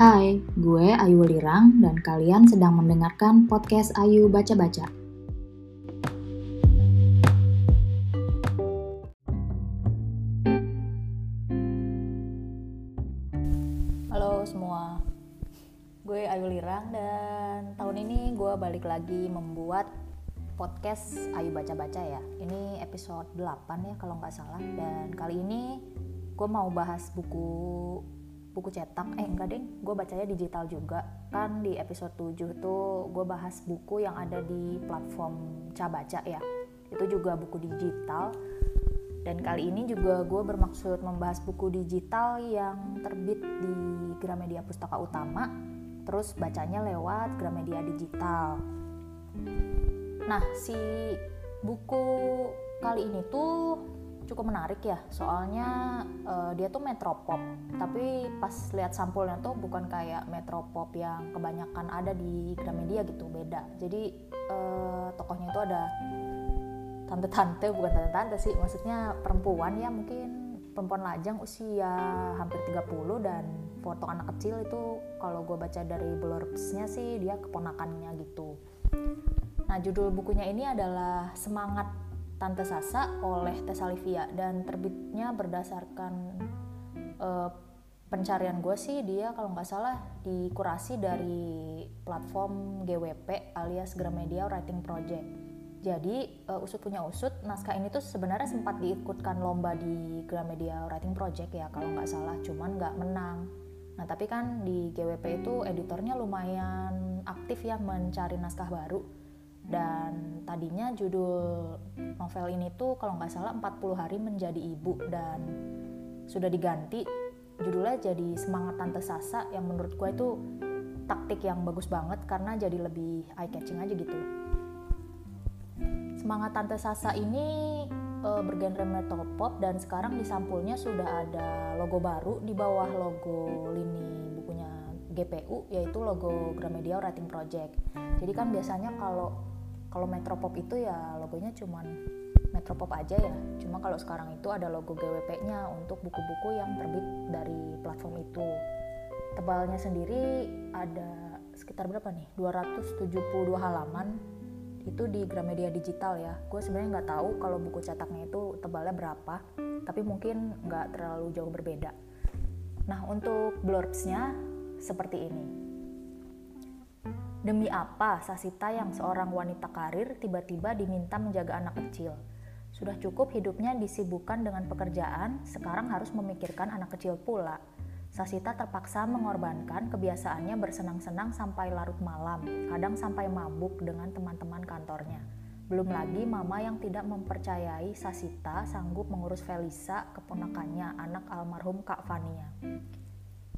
Hai, gue Ayu Lirang dan kalian sedang mendengarkan podcast Ayu Baca-Baca. Halo semua, gue Ayu Lirang dan tahun ini gue balik lagi membuat podcast Ayu Baca-Baca ya. Ini episode 8 ya kalau nggak salah dan kali ini gue mau bahas buku buku cetak. Eh enggak deh gue bacanya digital juga. Kan di episode 7 tuh gue bahas buku yang ada di platform Cabaca ya. Itu juga buku digital. Dan kali ini juga gue bermaksud membahas buku digital yang terbit di Gramedia Pustaka Utama terus bacanya lewat Gramedia Digital. Nah si buku kali ini tuh cukup menarik ya. Soalnya uh, dia tuh metropop. Tapi pas lihat sampulnya tuh bukan kayak metropop yang kebanyakan ada di Gramedia gitu beda. Jadi uh, tokohnya itu ada tante-tante bukan tante-tante sih maksudnya perempuan ya mungkin. Perempuan lajang usia hampir 30 dan foto anak kecil itu kalau gue baca dari blurbsnya sih dia keponakannya gitu. Nah judul bukunya ini adalah semangat Tante Sasa oleh Tessa Livia dan terbitnya berdasarkan uh, pencarian gue sih dia kalau nggak salah dikurasi dari platform GWP alias Gramedia Writing Project. Jadi uh, usut punya usut naskah ini tuh sebenarnya sempat diikutkan lomba di Gramedia Writing Project ya kalau nggak salah, cuman nggak menang. Nah tapi kan di GWP itu editornya lumayan aktif ya mencari naskah baru dan tadinya judul novel ini tuh kalau nggak salah 40 hari menjadi ibu dan sudah diganti. Judulnya jadi semangat tante Sasa yang menurut gue itu taktik yang bagus banget karena jadi lebih eye catching aja gitu. Semangat tante Sasa ini e, bergenre metal pop dan sekarang di sampulnya sudah ada logo baru di bawah logo lini bukunya GPU yaitu logo Gramedia Writing Project jadi kan biasanya kalau kalau Metropop itu ya logonya cuman Metropop aja ya. Cuma kalau sekarang itu ada logo GWP-nya untuk buku-buku yang terbit dari platform itu. Tebalnya sendiri ada sekitar berapa nih? 272 halaman. Itu di Gramedia Digital ya. Gue sebenarnya nggak tahu kalau buku cetaknya itu tebalnya berapa tapi mungkin nggak terlalu jauh berbeda. Nah untuk blurbsnya seperti ini Demi apa Sasita yang seorang wanita karir tiba-tiba diminta menjaga anak kecil? Sudah cukup hidupnya disibukkan dengan pekerjaan, sekarang harus memikirkan anak kecil pula. Sasita terpaksa mengorbankan kebiasaannya bersenang-senang sampai larut malam, kadang sampai mabuk dengan teman-teman kantornya. Belum lagi mama yang tidak mempercayai Sasita sanggup mengurus Felisa, keponakannya, anak almarhum Kak Fania.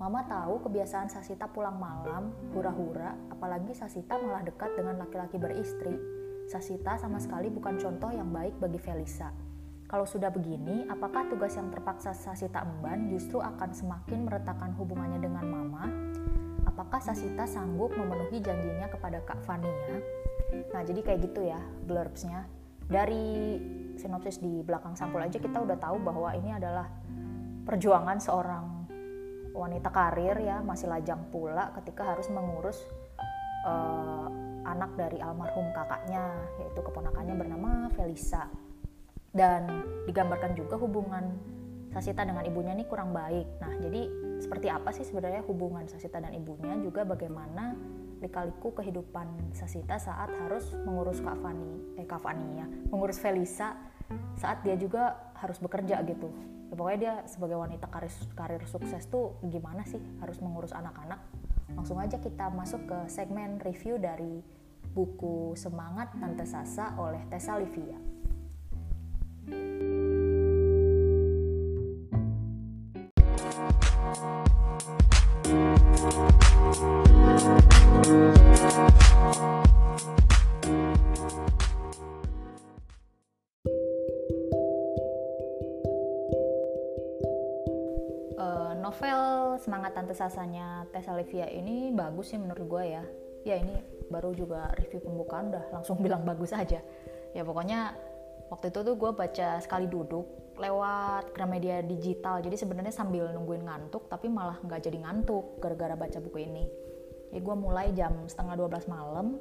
Mama tahu kebiasaan Sasita pulang malam, hura-hura, apalagi Sasita malah dekat dengan laki-laki beristri. Sasita sama sekali bukan contoh yang baik bagi Felisa. Kalau sudah begini, apakah tugas yang terpaksa Sasita emban justru akan semakin meretakkan hubungannya dengan Mama? Apakah Sasita sanggup memenuhi janjinya kepada Kak Fania? Nah, jadi kayak gitu ya blurbsnya. Dari sinopsis di belakang sampul aja kita udah tahu bahwa ini adalah perjuangan seorang wanita karir ya masih lajang pula ketika harus mengurus uh, anak dari almarhum kakaknya yaitu keponakannya bernama Felisa. Dan digambarkan juga hubungan Sasita dengan ibunya ini kurang baik. Nah, jadi seperti apa sih sebenarnya hubungan Sasita dan ibunya? Juga bagaimana likaliku kehidupan Sasita saat harus mengurus Kak Fani, eh Kak Fani ya, mengurus Felisa saat dia juga harus bekerja gitu ya pokoknya dia sebagai wanita karir karir sukses tuh gimana sih harus mengurus anak-anak langsung aja kita masuk ke segmen review dari buku Semangat Tante Sasa oleh Tessa Livia. Semangat tante sasanya Tessa Livia ini bagus sih menurut gue ya. Ya ini baru juga review pembukaan udah langsung bilang bagus aja. Ya pokoknya waktu itu tuh gue baca sekali duduk lewat Gramedia digital. Jadi sebenarnya sambil nungguin ngantuk tapi malah nggak jadi ngantuk gara-gara baca buku ini. Ya gue mulai jam setengah 12 malam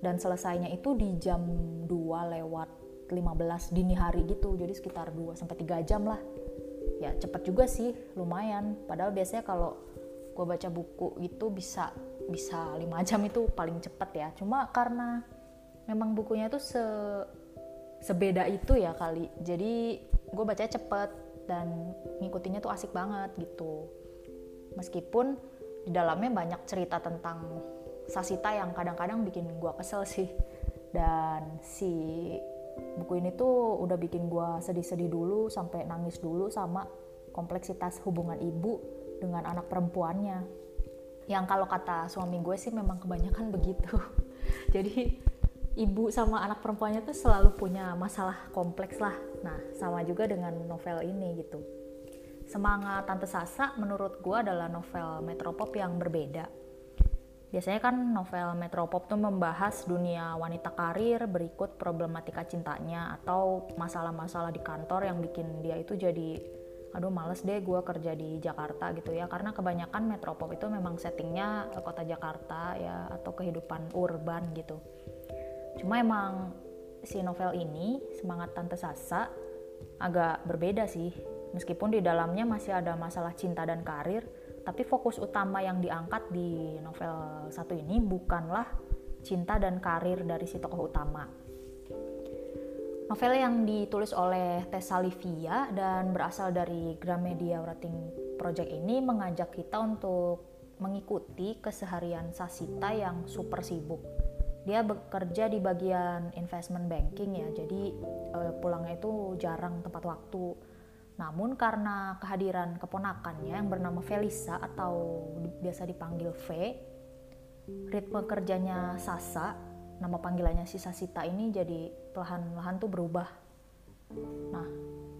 dan selesainya itu di jam 2 lewat 15 dini hari gitu. Jadi sekitar 2 sampai 3 jam lah ya cepet juga sih lumayan. Padahal biasanya kalau gue baca buku itu bisa bisa 5 jam itu paling cepet ya. Cuma karena memang bukunya itu se sebeda itu ya kali. Jadi gue bacanya cepet dan ngikutinnya tuh asik banget gitu. Meskipun di dalamnya banyak cerita tentang Sasita yang kadang-kadang bikin gue kesel sih. Dan si buku ini tuh udah bikin gue sedih-sedih dulu sampai nangis dulu sama kompleksitas hubungan ibu dengan anak perempuannya yang kalau kata suami gue sih memang kebanyakan begitu jadi ibu sama anak perempuannya tuh selalu punya masalah kompleks lah. Nah, sama juga dengan novel ini gitu. Semangat Tante Sasa menurut gue adalah novel metropop yang berbeda. Biasanya kan novel metropop tuh membahas dunia wanita karir berikut problematika cintanya atau masalah-masalah di kantor yang bikin dia itu jadi aduh males deh gue kerja di Jakarta gitu ya karena kebanyakan metropop itu memang settingnya kota Jakarta ya atau kehidupan urban gitu Cuma emang si novel ini, Semangat Tante Sasa, agak berbeda sih. Meskipun di dalamnya masih ada masalah cinta dan karir, tapi fokus utama yang diangkat di novel satu ini bukanlah cinta dan karir dari si tokoh utama. Novel yang ditulis oleh Tessa Livia dan berasal dari Gramedia Writing Project ini mengajak kita untuk mengikuti keseharian Sasita yang super sibuk dia bekerja di bagian investment banking ya jadi uh, pulangnya itu jarang tepat waktu namun karena kehadiran keponakannya yang bernama Felisa atau biasa dipanggil V ritme kerjanya Sasa nama panggilannya si Sasita ini jadi perlahan-lahan tuh berubah. Nah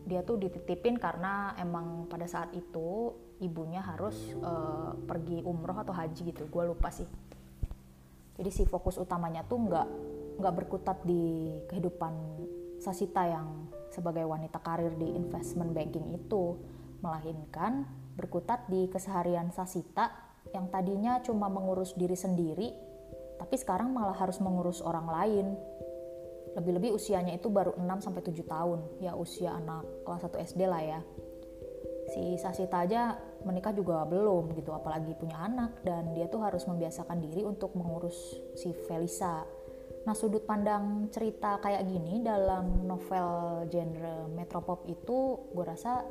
dia tuh dititipin karena emang pada saat itu ibunya harus uh, pergi umroh atau haji gitu. Gue lupa sih. Jadi si fokus utamanya tuh nggak nggak berkutat di kehidupan Sasita yang sebagai wanita karir di investment banking itu melainkan berkutat di keseharian Sasita yang tadinya cuma mengurus diri sendiri tapi sekarang malah harus mengurus orang lain. Lebih-lebih usianya itu baru 6 sampai 7 tahun ya usia anak kelas 1 SD lah ya. Si Sasita aja menikah juga belum gitu apalagi punya anak dan dia tuh harus membiasakan diri untuk mengurus si Felisa nah sudut pandang cerita kayak gini dalam novel genre metropop itu gue rasa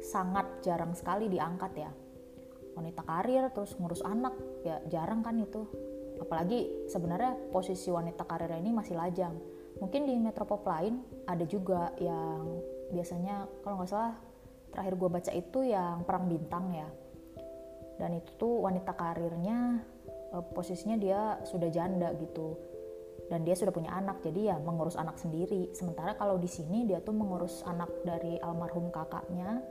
sangat jarang sekali diangkat ya. Wanita karir terus ngurus anak ya jarang kan itu. Apalagi sebenarnya posisi wanita karir ini masih lajang. Mungkin di metropop lain ada juga yang biasanya kalau nggak salah terakhir gue baca itu yang perang bintang ya. Dan itu tuh wanita karirnya uh, posisinya dia sudah janda gitu dan dia sudah punya anak jadi ya mengurus anak sendiri. Sementara kalau di sini dia tuh mengurus anak dari almarhum kakaknya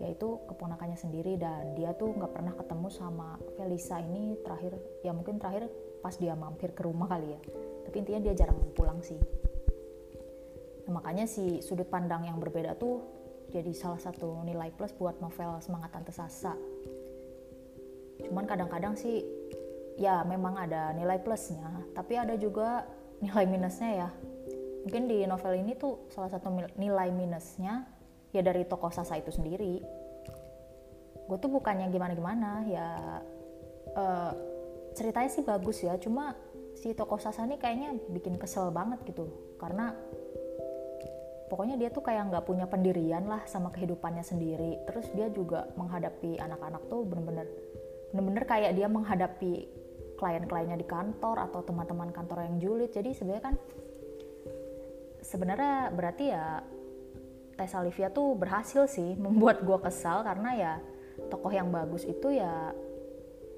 yaitu keponakannya sendiri. Dan dia tuh nggak pernah ketemu sama Felisa ini terakhir ya mungkin terakhir pas dia mampir ke rumah kali ya. Tapi intinya dia jarang pulang sih. Nah, makanya si sudut pandang yang berbeda tuh jadi salah satu nilai plus buat novel Semangat Tante Sasa. Cuman kadang-kadang sih ya memang ada nilai plusnya, tapi ada juga nilai minusnya ya. Mungkin di novel ini tuh salah satu nilai minusnya ya dari tokoh Sasa itu sendiri. Gue tuh bukannya gimana-gimana ya uh, ceritanya sih bagus ya, cuma si tokoh Sasa ini kayaknya bikin kesel banget gitu karena pokoknya dia tuh kayak nggak punya pendirian lah sama kehidupannya sendiri terus dia juga menghadapi anak-anak tuh bener-bener bener-bener kayak dia menghadapi klien-kliennya di kantor atau teman-teman kantor yang julid. Jadi sebenarnya kan sebenarnya berarti ya Tessa Olivia tuh berhasil sih membuat gue kesal karena ya tokoh yang bagus itu ya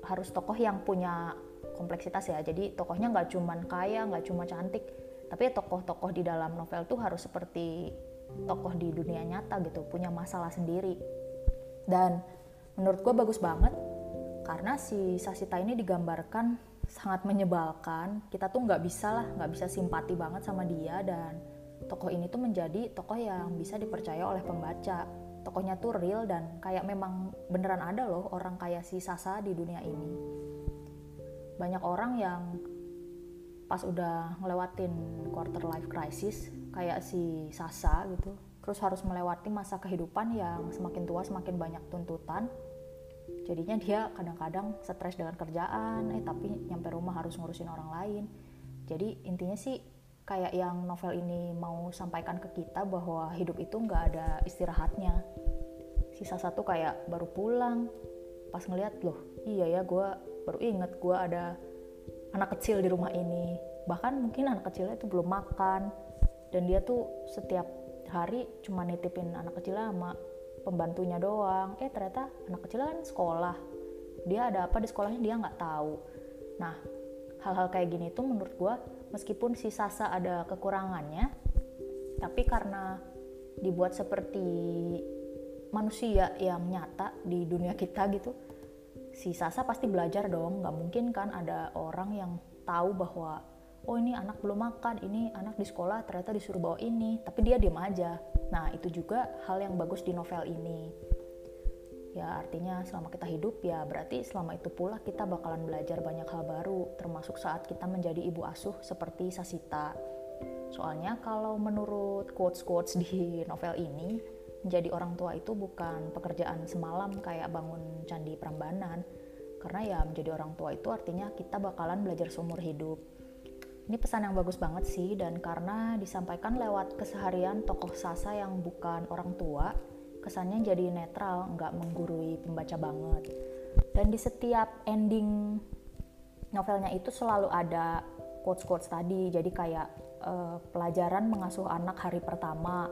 harus tokoh yang punya kompleksitas ya. Jadi tokohnya nggak cuman kaya nggak cuma cantik tapi tokoh-tokoh di dalam novel tuh harus seperti tokoh di dunia nyata gitu punya masalah sendiri. Dan menurut gue bagus banget karena si Sasita ini digambarkan sangat menyebalkan. Kita tuh nggak bisa lah nggak bisa simpati banget sama dia. Dan tokoh ini tuh menjadi tokoh yang bisa dipercaya oleh pembaca. Tokohnya tuh real dan kayak memang beneran ada loh orang kayak si Sasa di dunia ini. Banyak orang yang pas udah ngelewatin quarter life crisis kayak si Sasa gitu terus harus melewati masa kehidupan yang semakin tua semakin banyak tuntutan jadinya dia kadang-kadang stres dengan kerjaan eh tapi nyampe rumah harus ngurusin orang lain. Jadi intinya sih kayak yang novel ini mau sampaikan ke kita bahwa hidup itu nggak ada istirahatnya. Sisa satu kayak baru pulang pas ngeliat loh iya ya gue baru inget gue ada anak kecil di rumah ini. Bahkan mungkin anak kecilnya itu belum makan. Dan dia tuh setiap hari cuma nitipin anak kecil sama pembantunya doang. Eh ternyata anak kecil kan sekolah. Dia ada apa di sekolahnya dia nggak tahu. Nah hal-hal kayak gini tuh menurut gue meskipun si Sasa ada kekurangannya tapi karena dibuat seperti manusia yang nyata di dunia kita gitu si Sasa pasti belajar dong. Nggak mungkin kan ada orang yang tahu bahwa oh ini anak belum makan, ini anak di sekolah ternyata disuruh bawa ini, tapi dia diem aja. Nah itu juga hal yang bagus di novel ini. Ya artinya selama kita hidup ya berarti selama itu pula kita bakalan belajar banyak hal baru, termasuk saat kita menjadi ibu asuh seperti Sasita. Soalnya kalau menurut quotes-quotes di novel ini, menjadi orang tua itu bukan pekerjaan semalam kayak bangun candi Prambanan, karena ya menjadi orang tua itu artinya kita bakalan belajar seumur hidup ini pesan yang bagus banget sih dan karena disampaikan lewat keseharian tokoh Sasa yang bukan orang tua, kesannya jadi netral, nggak menggurui pembaca banget. Dan di setiap ending novelnya itu selalu ada quotes-quotes tadi, jadi kayak uh, pelajaran mengasuh anak hari pertama,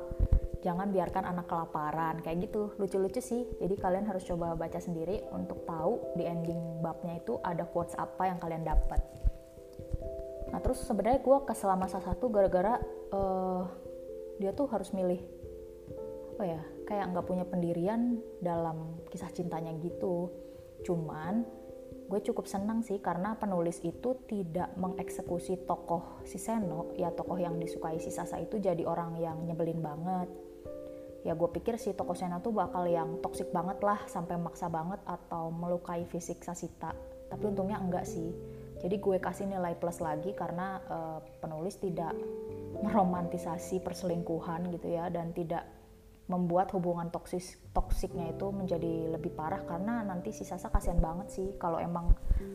jangan biarkan anak kelaparan, kayak gitu. Lucu-lucu sih, jadi kalian harus coba baca sendiri untuk tahu di ending babnya itu ada quotes apa yang kalian dapat nah terus sebenarnya gue kesel sama salah satu gara-gara uh, dia tuh harus milih apa ya kayak nggak punya pendirian dalam kisah cintanya gitu. Cuman gue cukup senang sih karena penulis itu tidak mengeksekusi tokoh si Seno. Ya tokoh yang disukai si Sasa itu jadi orang yang nyebelin banget. Ya gue pikir si tokoh Seno tuh bakal yang toksik banget lah sampai maksa banget atau melukai fisik Sasita. Tapi untungnya enggak sih jadi gue kasih nilai plus lagi karena uh, penulis tidak meromantisasi perselingkuhan gitu ya dan tidak membuat hubungan toksis toksiknya itu menjadi lebih parah karena nanti si Sasa kasihan banget sih kalau emang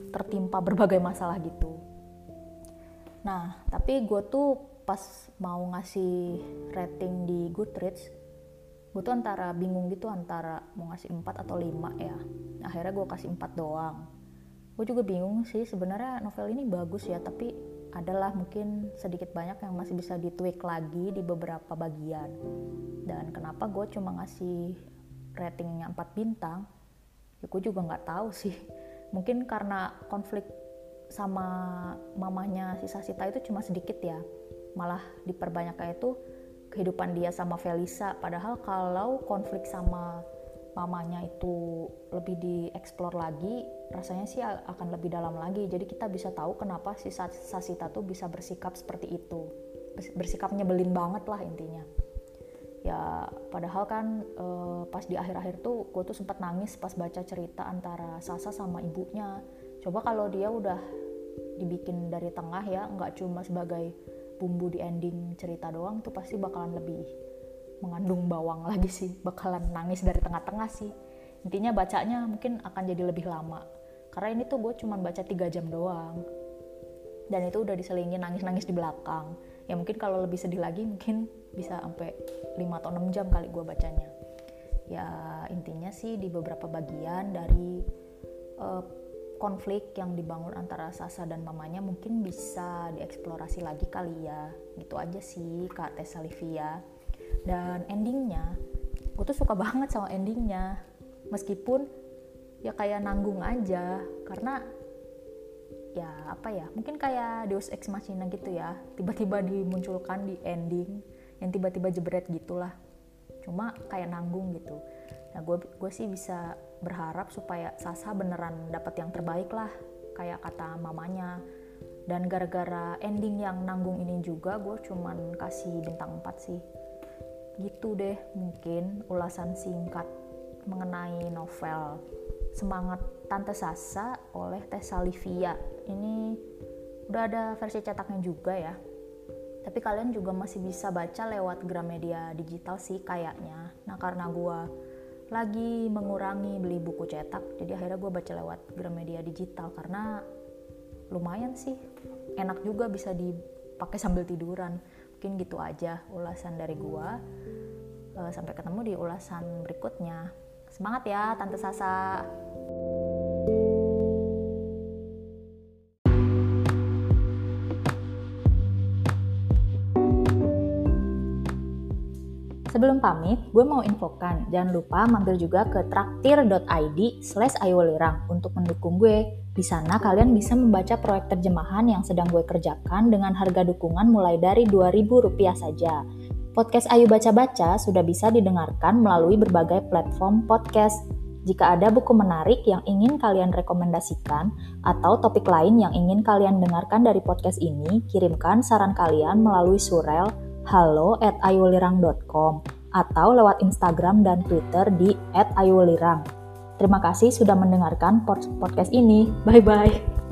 tertimpa berbagai masalah gitu. Nah, tapi gue tuh pas mau ngasih rating di Goodreads, gue tuh antara bingung gitu antara mau ngasih 4 atau 5 ya. Akhirnya gue kasih 4 doang gue juga bingung sih sebenarnya novel ini bagus ya tapi adalah mungkin sedikit banyak yang masih bisa ditweak lagi di beberapa bagian. Dan kenapa gue cuma ngasih ratingnya 4 bintang? Ya gue juga nggak tahu sih. Mungkin karena konflik sama mamahnya si Sasita itu cuma sedikit ya. Malah diperbanyak kayak itu kehidupan dia sama Felisa. Padahal kalau konflik sama mamanya itu lebih dieksplor lagi rasanya sih akan lebih dalam lagi. Jadi kita bisa tahu kenapa si Sasita tuh bisa bersikap seperti itu. Bersikap nyebelin banget lah intinya. Ya padahal kan e, pas di akhir-akhir tuh gue tuh sempat nangis pas baca cerita antara Sasa sama ibunya. Coba kalau dia udah dibikin dari tengah ya nggak cuma sebagai bumbu di ending cerita doang tuh pasti bakalan lebih mengandung bawang lagi sih bakalan nangis dari tengah-tengah sih. Intinya bacanya mungkin akan jadi lebih lama. Karena ini tuh gue cuma baca tiga jam doang. Dan itu udah diselingin nangis-nangis di belakang. Ya mungkin kalau lebih sedih lagi mungkin bisa sampai 5 atau 6 jam kali gue bacanya. Ya intinya sih di beberapa bagian dari uh, konflik yang dibangun antara Sasa dan mamanya mungkin bisa dieksplorasi lagi kali ya. Gitu aja sih Kak Tessa Livia dan endingnya gue tuh suka banget sama endingnya. Meskipun ya kayak nanggung aja. Karena ya apa ya mungkin kayak Deus Ex Machina gitu ya. Tiba-tiba dimunculkan di ending yang tiba-tiba jebret gitulah. Cuma kayak nanggung gitu. Nah gue gue sih bisa berharap supaya Sasa beneran dapat yang terbaik lah. Kayak kata mamanya. Dan gara-gara ending yang nanggung ini juga gue cuman kasih bintang 4 sih gitu deh mungkin ulasan singkat mengenai novel Semangat Tante Sasa oleh Tessa Livia. Ini udah ada versi cetaknya juga ya. Tapi kalian juga masih bisa baca lewat Gramedia digital sih kayaknya. Nah karena gue lagi mengurangi beli buku cetak jadi akhirnya gue baca lewat Gramedia digital karena lumayan sih. Enak juga bisa dipakai sambil tiduran mungkin gitu aja ulasan dari gua uh, sampai ketemu di ulasan berikutnya. Semangat ya tante Sasa Sebelum pamit, gue mau infokan, jangan lupa mampir juga ke traktir.id slash untuk mendukung gue. Di sana kalian bisa membaca proyek terjemahan yang sedang gue kerjakan dengan harga dukungan mulai dari Rp2.000 saja. Podcast Ayu Baca-Baca sudah bisa didengarkan melalui berbagai platform podcast. Jika ada buku menarik yang ingin kalian rekomendasikan atau topik lain yang ingin kalian dengarkan dari podcast ini, kirimkan saran kalian melalui surel halo at ayulirang.com atau lewat Instagram dan Twitter di @ayulirang. Terima kasih sudah mendengarkan podcast ini. Bye bye.